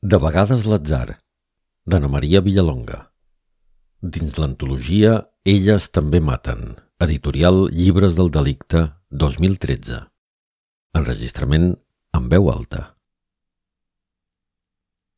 De vegades l'atzar, d'Anna Maria Villalonga. Dins l'antologia Elles també maten, editorial Llibres del Delicte 2013. Enregistrament en veu alta.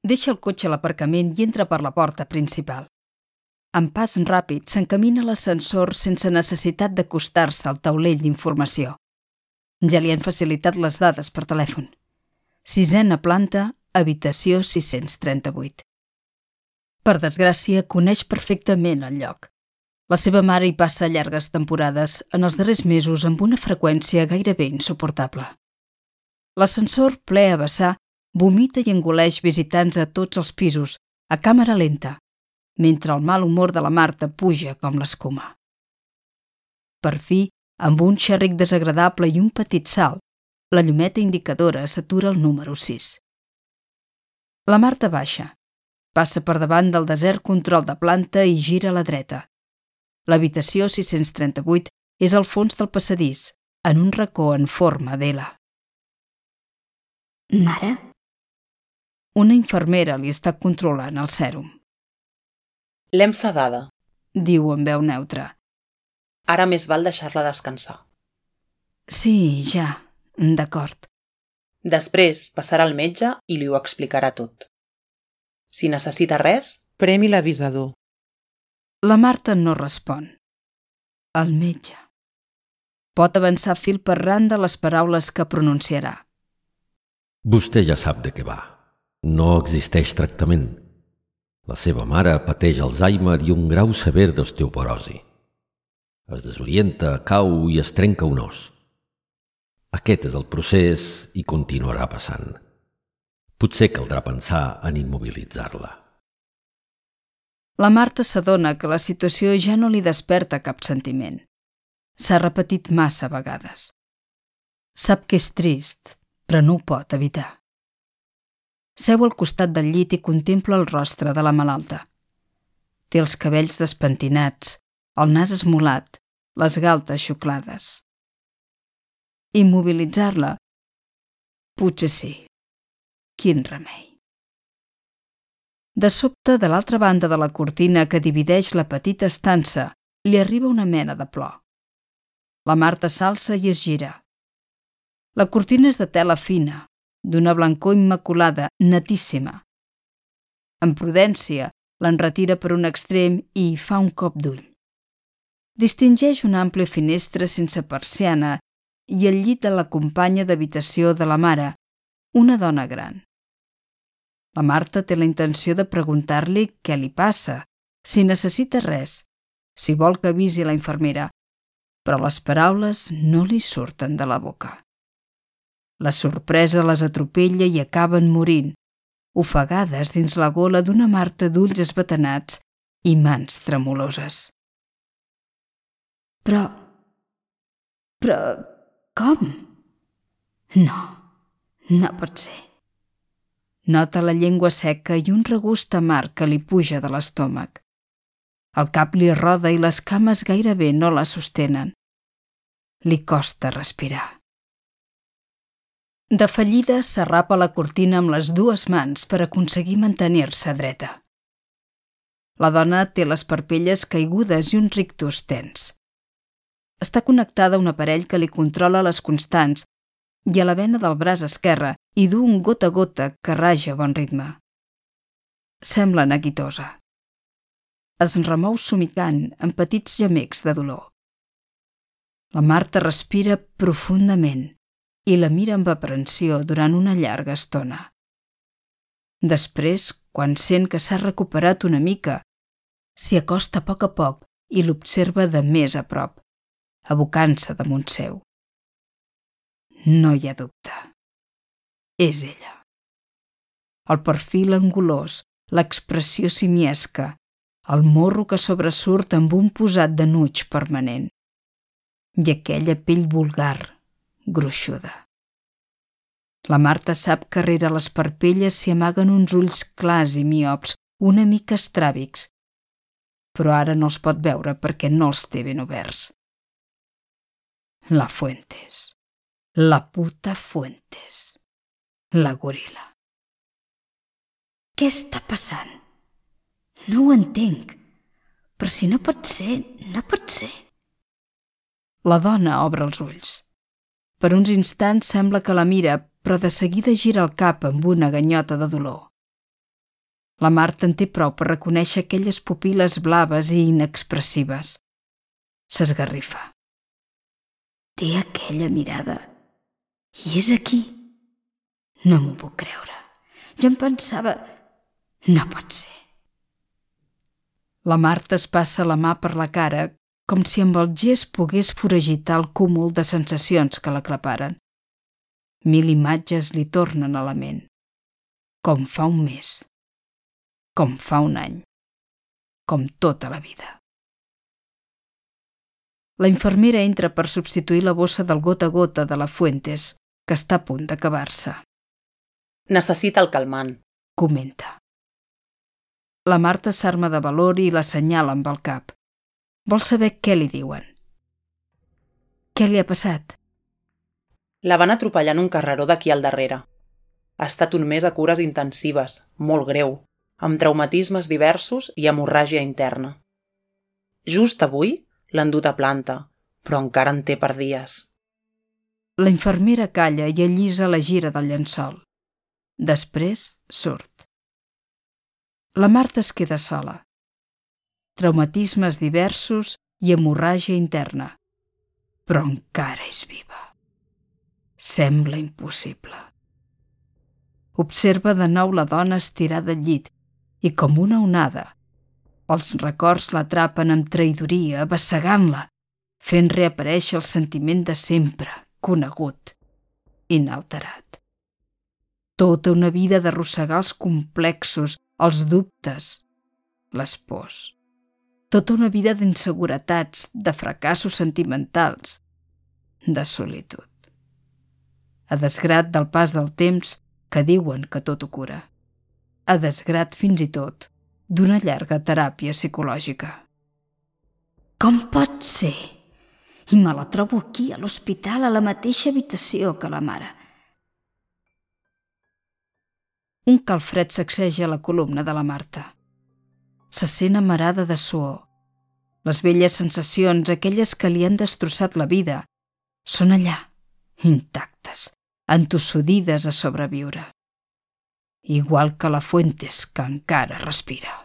Deixa el cotxe a l'aparcament i entra per la porta principal. Amb pas ràpid s'encamina l'ascensor sense necessitat d'acostar-se al taulell d'informació. Ja li han facilitat les dades per telèfon. Sisena planta, habitació 638. Per desgràcia, coneix perfectament el lloc. La seva mare hi passa llargues temporades en els darrers mesos amb una freqüència gairebé insuportable. L'ascensor, ple a vessar, vomita i engoleix visitants a tots els pisos, a càmera lenta, mentre el mal humor de la Marta puja com l'escuma. Per fi, amb un xerric desagradable i un petit salt, la llumeta indicadora s'atura al número 6. La Marta baixa, passa per davant del desert control de planta i gira a la dreta. L'habitació 638 és al fons del passadís, en un racó en forma d'Ela. Mare? Una infermera li està controlant el sèrum. L'hem sedada. Diu en veu neutra. Ara més val deixar-la descansar. Sí, ja, d'acord. Després passarà al metge i li ho explicarà tot. Si necessita res, Premi l'avisador. La Marta no respon. El metge. Pot avançar fil per randa les paraules que pronunciarà. Vostè ja sap de què va. No existeix tractament. La seva mare pateix Alzheimer i un grau sever d'osteoporosi. Es desorienta, cau i es trenca un os. Aquest és el procés i continuarà passant. Potser caldrà pensar en immobilitzar-la. La Marta s'adona que la situació ja no li desperta cap sentiment. S'ha repetit massa vegades. Sap que és trist, però no ho pot evitar. Seu al costat del llit i contempla el rostre de la malalta. Té els cabells despentinats, el nas esmolat, les galtes xuclades. Immobilitzar-la? Potser sí. Quin remei. De sobte, de l'altra banda de la cortina que divideix la petita estança, li arriba una mena de plor. La Marta s'alça i es gira. La cortina és de tela fina, d'una blancor immaculada, netíssima. Amb prudència, l'enretira per un extrem i hi fa un cop d'ull. Distingeix una àmplia finestra sense persiana i el llit de la companya d'habitació de la mare, una dona gran. La Marta té la intenció de preguntar-li què li passa, si necessita res, si vol que avisi la infermera, però les paraules no li surten de la boca. La sorpresa les atropella i acaben morint, ofegades dins la gola d'una Marta d'ulls esbatanats i mans tremoloses. Però... Però... com? No, no pot ser. Nota la llengua seca i un regust amarg que li puja de l'estómac. El cap li roda i les cames gairebé no la sostenen. Li costa respirar. De fallida s'arrapa la cortina amb les dues mans per aconseguir mantenir-se dreta. La dona té les parpelles caigudes i un rictus tens. Està connectada a un aparell que li controla les constants i a la vena del braç esquerre i du un gota a gota que raja a bon ritme. Sembla neguitosa. Es remou somicant amb petits gemecs de dolor. La Marta respira profundament i la mira amb aprensió durant una llarga estona. Després, quan sent que s'ha recuperat una mica, s'hi acosta a poc a poc i l'observa de més a prop, abocant-se damunt seu. No hi ha dubte. És ella. El perfil angulós, l'expressió simiesca, el morro que sobresurt amb un posat de nuig permanent i aquella pell vulgar, gruixuda. La Marta sap que rere les parpelles s'hi amaguen uns ulls clars i miops, una mica estràbics, però ara no els pot veure perquè no els té ben oberts. La Fuentes. La puta Fuentes. La gorila. Què està passant? No ho entenc. Però si no pot ser, no pot ser. La dona obre els ulls. Per uns instants sembla que la mira, però de seguida gira el cap amb una ganyota de dolor. La Marta en té prou per reconèixer aquelles pupil·les blaves i inexpressives. S'esgarrifa. Té aquella mirada. I és aquí. No m'ho puc creure. Jo em pensava... No pot ser. La Marta es passa la mà per la cara, com si amb el gest pogués foragitar el cúmul de sensacions que l'aclaparen. Mil imatges li tornen a la ment. Com fa un mes. Com fa un any. Com tota la vida. La infermera entra per substituir la bossa del gota a gota de la Fuentes, que està a punt d'acabar-se. Necessita el calmant. Comenta. La Marta s'arma de valor i l'assenyala amb el cap. Vol saber què li diuen. Què li ha passat? La van atropellar en un carreró d'aquí al darrere. Ha estat un mes a cures intensives, molt greu, amb traumatismes diversos i hemorràgia interna. Just avui l'han dut a planta, però encara en té per dies. La infermera calla i allisa la gira del llençol. Després surt. La Marta es queda sola. Traumatismes diversos i hemorràgia interna. Però encara és viva. Sembla impossible. Observa de nou la dona estirada al llit i com una onada. Els records l'atrapen amb traïdoria, bassegant-la, fent reaparèixer el sentiment de sempre, conegut, inalterat. Tota una vida d'arrossegar els complexos, els dubtes, les pors. Tota una vida d'inseguretats, de fracassos sentimentals, de solitud. A desgrat del pas del temps que diuen que tot ho cura. A desgrat fins i tot d'una llarga teràpia psicològica. Com pot ser? I me la trobo aquí, a l'hospital, a la mateixa habitació que la mare. Un calfred sacseja la columna de la Marta. Se sent amarada de suor. Les velles sensacions, aquelles que li han destrossat la vida, són allà, intactes, entossodides a sobreviure. Igual que la Fuentes, que encara respira.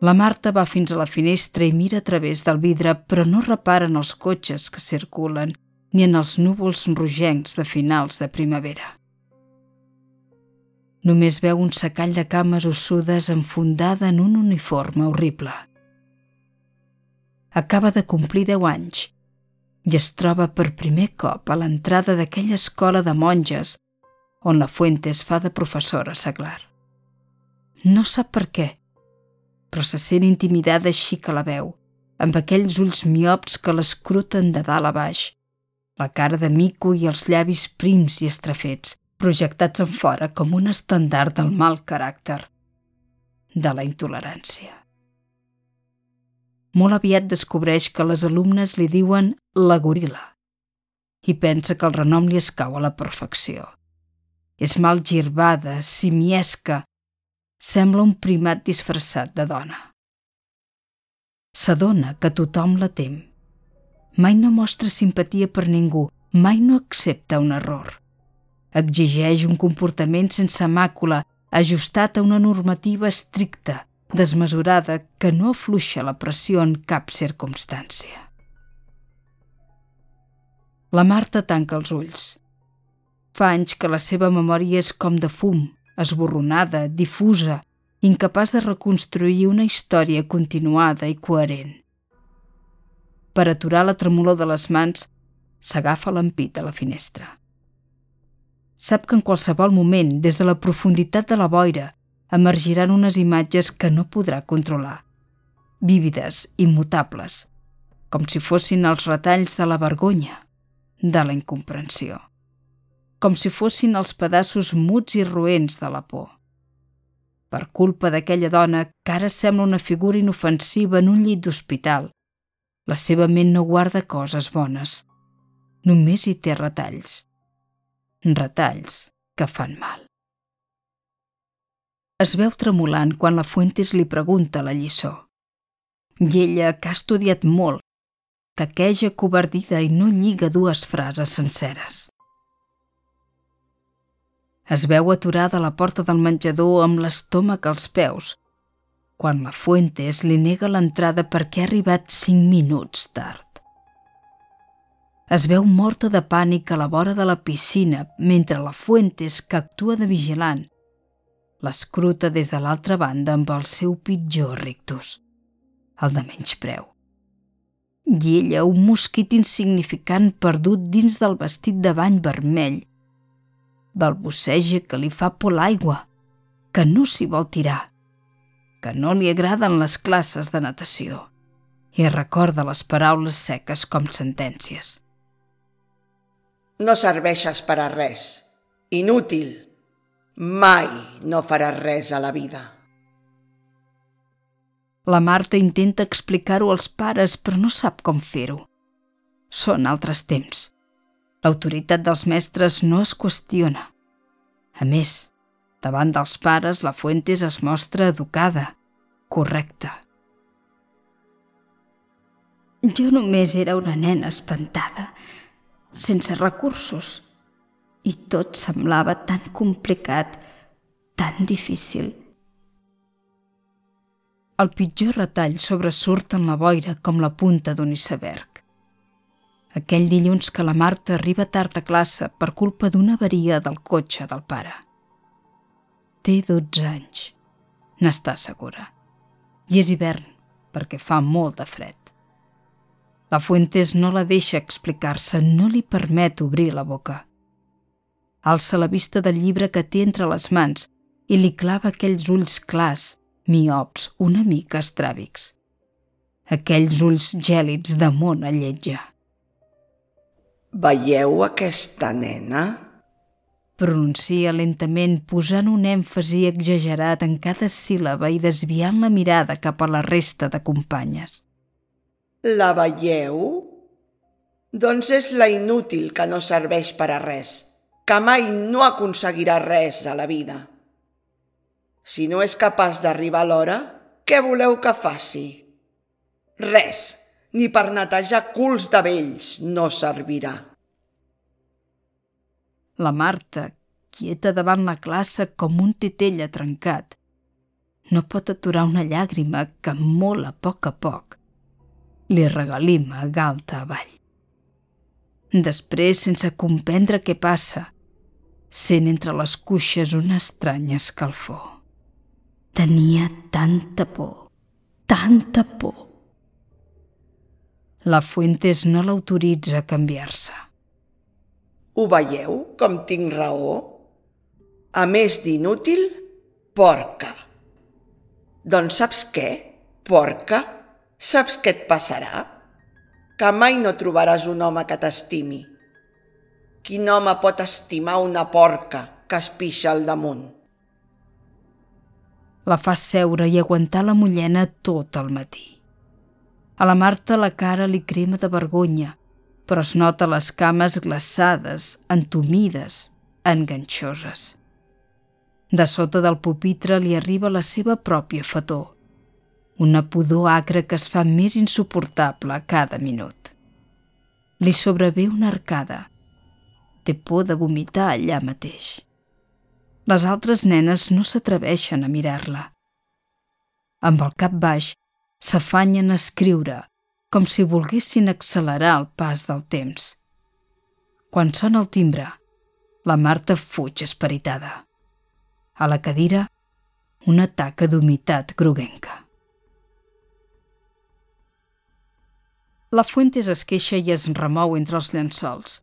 La Marta va fins a la finestra i mira a través del vidre, però no repara en els cotxes que circulen ni en els núvols rogencs de finals de primavera. Només veu un secall de cames ossudes enfundada en un uniforme horrible. Acaba de complir deu anys i es troba per primer cop a l'entrada d'aquella escola de monges on la Fuentes fa de professora seglar. No sap per què, però se sent intimidada així que la veu, amb aquells ulls miops que l'escruten de dalt a baix, la cara de mico i els llavis prims i estrafets, projectats en fora com un estandard del mal caràcter, de la intolerància. Molt aviat descobreix que les alumnes li diuen la gorila i pensa que el renom li escau a la perfecció. És mal girbada, simiesca, sembla un primat disfressat de dona. S'adona que tothom la tem. Mai no mostra simpatia per ningú, mai no accepta un error exigeix un comportament sense màcula, ajustat a una normativa estricta, desmesurada, que no afluixa la pressió en cap circumstància. La Marta tanca els ulls. Fa anys que la seva memòria és com de fum, esborronada, difusa, incapaç de reconstruir una història continuada i coherent. Per aturar la tremolor de les mans, s'agafa l'ampit a la finestra. Sap que en qualsevol moment, des de la profunditat de la boira, emergiran unes imatges que no podrà controlar. Vívides, immutables, com si fossin els retalls de la vergonya, de la incomprensió. Com si fossin els pedaços muts i roents de la por. Per culpa d'aquella dona que ara sembla una figura inofensiva en un llit d'hospital, la seva ment no guarda coses bones. Només hi té retalls retalls que fan mal. es veu tremolant quan la Fuentes li pregunta la lliçó. I ella, que ha estudiat molt, caqueja covardida i no lliga dues frases senceres. Es veu aturada a la porta del menjador amb l'estómac als peus, quan la Fuentes li nega l'entrada perquè ha arribat cinc minuts tard. Es veu morta de pànic a la vora de la piscina mentre la Fuentes, que actua de vigilant, l'escruta des de l'altra banda amb el seu pitjor rictus, el de menys preu. I ella, un mosquit insignificant perdut dins del vestit de bany vermell, balbuceja que li fa por l'aigua, que no s'hi vol tirar, que no li agraden les classes de natació i recorda les paraules seques com sentències. No serveixes per a res. Inútil. Mai no faràs res a la vida. La Marta intenta explicar-ho als pares, però no sap com fer-ho. Són altres temps. L'autoritat dels mestres no es qüestiona. A més, davant dels pares, la Fuentes es mostra educada, correcta. Jo només era una nena espantada, sense recursos, i tot semblava tan complicat, tan difícil. El pitjor retall sobresurt en la boira com la punta d'un iceberg. Aquell dilluns que la Marta arriba tard a classe per culpa d'una avaria del cotxe del pare. Té 12 anys, n'està segura. I és hivern, perquè fa molt de fred. La Fuentes no la deixa explicar-se, no li permet obrir la boca alça la vista del llibre que té entre les mans i li clava aquells ulls clars, miops, una mica estràbics. Aquells ulls gèlids de mona lletja. Veieu aquesta nena? Pronuncia lentament, posant un èmfasi exagerat en cada síl·laba i desviant la mirada cap a la resta de companyes. La veieu? Doncs és la inútil que no serveix per a res que mai no aconseguirà res a la vida. Si no és capaç d'arribar a l'hora, què voleu que faci? Res, ni per netejar culs de vells no servirà. La Marta, quieta davant la classe com un titella trencat, no pot aturar una llàgrima que molt a poc a poc li regalima galta avall. Després, sense comprendre què passa, sent entre les cuixes una estranya escalfor. Tenia tanta por, tanta por. La Fuentes no l'autoritza a canviar-se. Ho veieu, com tinc raó? A més d'inútil, porca. Doncs saps què, porca? Saps què et passarà? Que mai no trobaràs un home que t'estimi Quin home pot estimar una porca que es pixa al damunt? La fa seure i aguantar la mullena tot el matí. A la Marta la cara li crema de vergonya, però es nota les cames glaçades, entomides, enganxoses. De sota del pupitre li arriba la seva pròpia fator, una pudor acre que es fa més insuportable cada minut. Li sobrevé una arcada, té por de vomitar allà mateix. Les altres nenes no s'atreveixen a mirar-la. Amb el cap baix, s'afanyen a escriure, com si volguessin accelerar el pas del temps. Quan sona el timbre, la Marta fuig esperitada. A la cadira, una taca d'humitat groguenca. La Fuentes es queixa i es remou entre els llençols.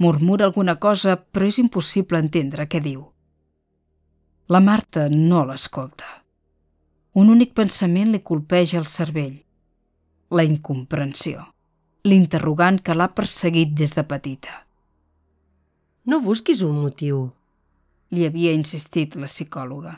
Murmura alguna cosa, però és impossible entendre què diu. La Marta no l'escolta. Un únic pensament li colpeja el cervell. La incomprensió. L'interrogant que l'ha perseguit des de petita. No busquis un motiu. Li havia insistit la psicòloga.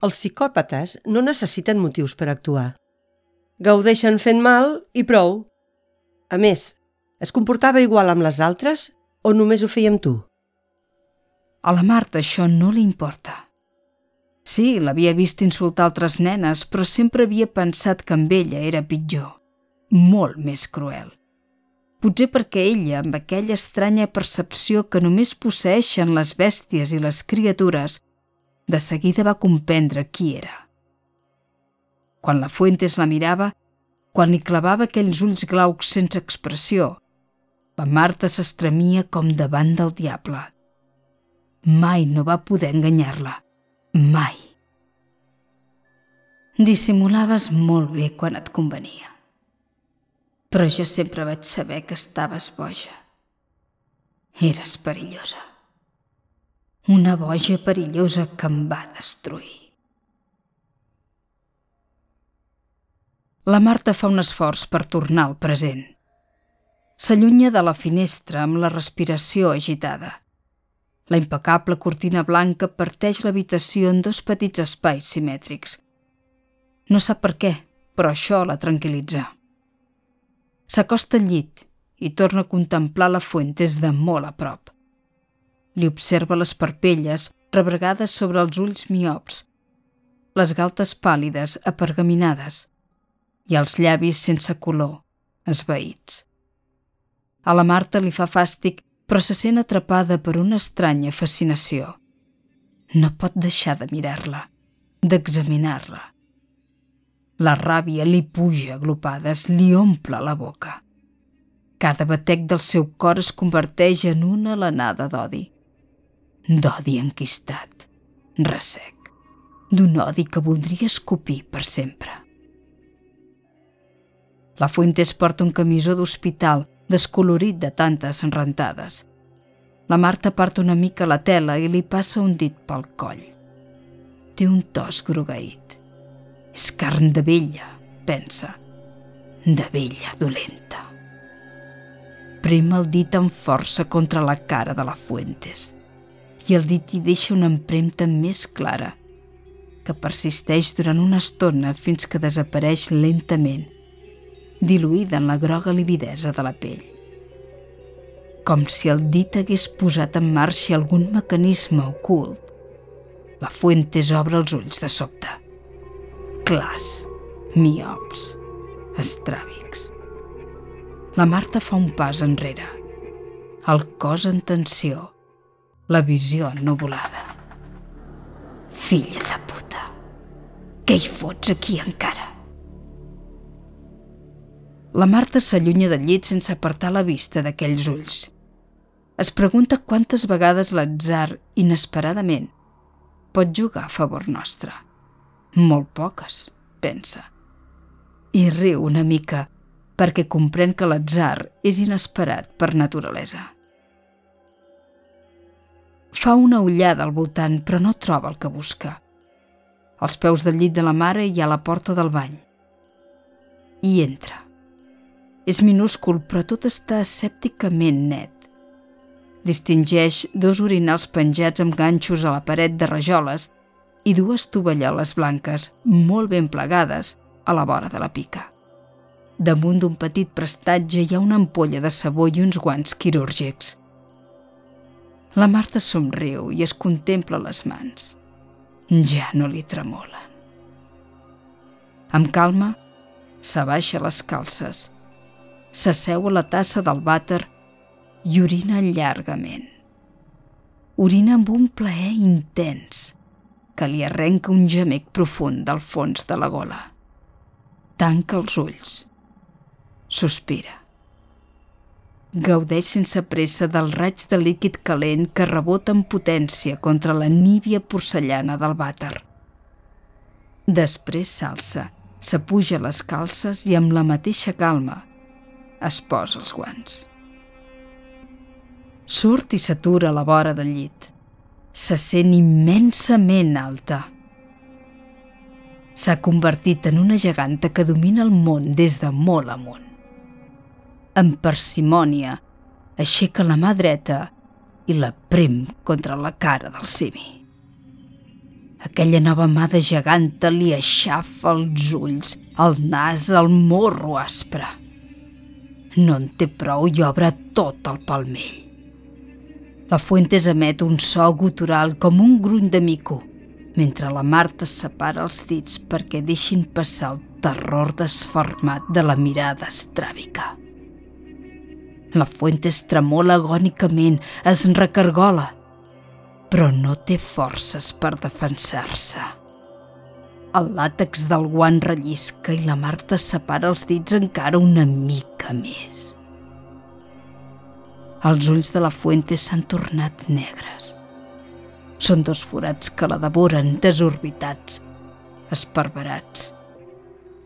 Els psicòpates no necessiten motius per actuar. Gaudeixen fent mal i prou. A més, es comportava igual amb les altres o només ho feia amb tu? A la Marta això no li importa. Sí, l'havia vist insultar altres nenes, però sempre havia pensat que amb ella era pitjor, molt més cruel. Potser perquè ella, amb aquella estranya percepció que només posseixen les bèsties i les criatures, de seguida va comprendre qui era. Quan la Fuentes la mirava, quan li clavava aquells ulls glaucs sense expressió, la Marta s'estremia com davant del diable. Mai no va poder enganyar-la. Mai. Dissimulaves molt bé quan et convenia. Però jo sempre vaig saber que estaves boja. Eres perillosa. Una boja perillosa que em va destruir. La Marta fa un esforç per tornar al present. S'allunya de la finestra amb la respiració agitada. La impecable cortina blanca parteix l'habitació en dos petits espais simètrics. No sap per què, però això la tranquil·litza. S'acosta al llit i torna a contemplar la des de molt a prop. Li observa les parpelles rebregades sobre els ulls miops, les galtes pàl·lides apergaminades i els llavis sense color, esvaïts. A la Marta li fa fàstic però se sent atrapada per una estranya fascinació. No pot deixar de mirar-la, d'examinar-la. La ràbia li puja a li omple la boca. Cada batec del seu cor es converteix en una alenada d'odi. D'odi enquistat, ressec, d'un odi que voldria escopir per sempre. La Fuentes porta un camisó d'hospital descolorit de tantes rentades. La Marta aparta una mica la tela i li passa un dit pel coll. Té un tos grogueït. És carn de vella, pensa. De vella dolenta. Prem el dit amb força contra la cara de la Fuentes i el dit hi deixa una empremta més clara que persisteix durant una estona fins que desapareix lentament diluïda en la groga lividesa de la pell. Com si el dit hagués posat en marxa algun mecanisme ocult, la Fuentes obre els ulls de sobte. Clars, miops, estràbics. La Marta fa un pas enrere, el cos en tensió, la visió ennubulada. Filla de puta, què hi fots aquí encara? La Marta s'allunya del llit sense apartar la vista d'aquells ulls. Es pregunta quantes vegades l'atzar, inesperadament, pot jugar a favor nostre. Molt poques, pensa. I riu una mica perquè comprèn que l'atzar és inesperat per naturalesa. Fa una ullada al voltant, però no troba el que busca. Als peus del llit de la mare hi ha la porta del bany. I entra. És minúscul, però tot està escèpticament net. Distingeix dos orinals penjats amb ganxos a la paret de rajoles i dues tovalloles blanques, molt ben plegades, a la vora de la pica. Damunt d'un petit prestatge hi ha una ampolla de sabó i uns guants quirúrgics. La Marta somriu i es contempla les mans. Ja no li tremolen. Amb calma, s'abaixa les calces s'asseu a la tassa del vàter i orina llargament. Orina amb un plaer intens que li arrenca un gemec profund del fons de la gola. Tanca els ulls. Sospira. Gaudeix sense pressa del raig de líquid calent que rebota amb potència contra la níbia porcellana del vàter. Després s'alça, s'apuja les calces i amb la mateixa calma es posa els guants. Surt i s'atura a la vora del llit. Se sent immensament alta. S'ha convertit en una geganta que domina el món des de molt amunt. Amb parsimònia, aixeca la mà dreta i la prem contra la cara del simi. Aquella nova mà de geganta li aixafa els ulls, el nas, el morro aspre. No en té prou i obre tot el palmell. La Fuentes emet un so gutural com un gruny de mico, mentre la Marta separa els dits perquè deixin passar el terror desformat de la mirada estràbica. La Fuentes tremola agònicament, es recargola, però no té forces per defensar-se. El làtex del guant rellisca i la Marta separa els dits encara una mica més. Els ulls de la Fuente s'han tornat negres. Són dos forats que la devoren, desorbitats, esparverats,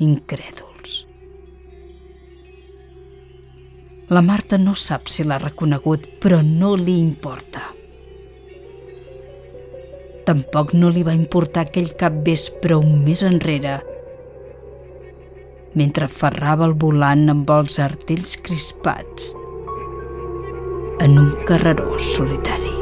incrèduls. La Marta no sap si l'ha reconegut, però no li importa. Tampoc no li va importar aquell cap vespre un mes enrere, mentre ferrava el volant amb els artells crispats en un carreró solitari.